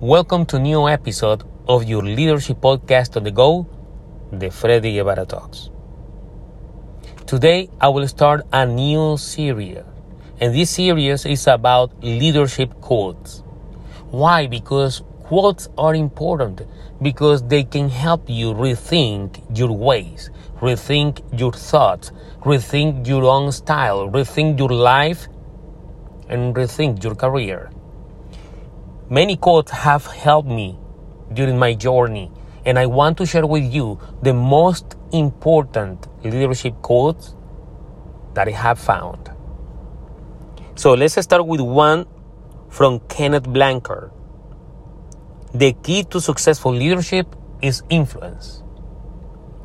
Welcome to new episode of your leadership podcast on the go, the Freddy Guevara Talks. Today I will start a new series, and this series is about leadership quotes. Why? Because quotes are important because they can help you rethink your ways, rethink your thoughts, rethink your own style, rethink your life, and rethink your career. Many quotes have helped me during my journey, and I want to share with you the most important leadership quotes that I have found. So let's start with one from Kenneth Blanchard. The key to successful leadership is influence,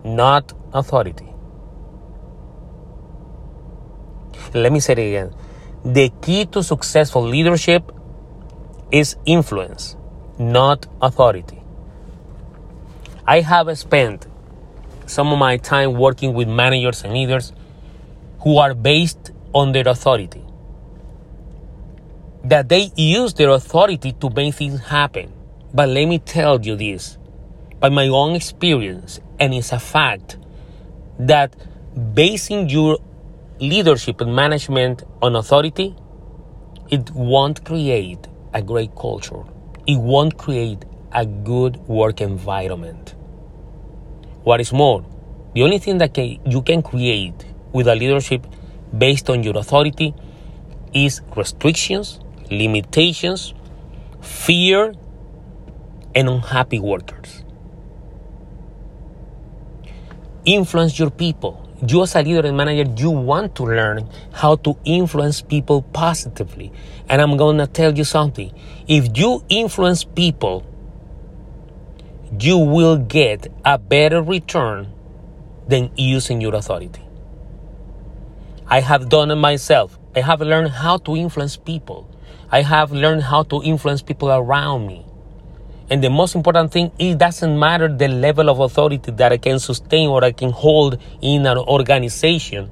not authority. Let me say it again. The key to successful leadership is influence, not authority. I have spent some of my time working with managers and leaders who are based on their authority. That they use their authority to make things happen. But let me tell you this by my own experience, and it's a fact that basing your leadership and management on authority, it won't create a great culture. It won't create a good work environment. What is more, the only thing that can, you can create with a leadership based on your authority is restrictions, limitations, fear, and unhappy workers. Influence your people you as a leader and manager, you want to learn how to influence people positively. And I'm going to tell you something. If you influence people, you will get a better return than using your authority. I have done it myself. I have learned how to influence people. I have learned how to influence people around me. And the most important thing, it doesn't matter the level of authority that I can sustain or I can hold in an organization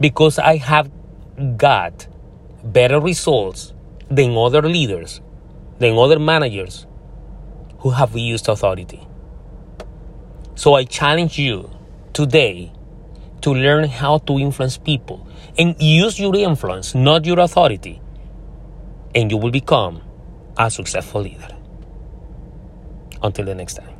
because I have got better results than other leaders, than other managers who have used authority. So I challenge you today to learn how to influence people and use your influence, not your authority, and you will become a successful leader. Until the next time.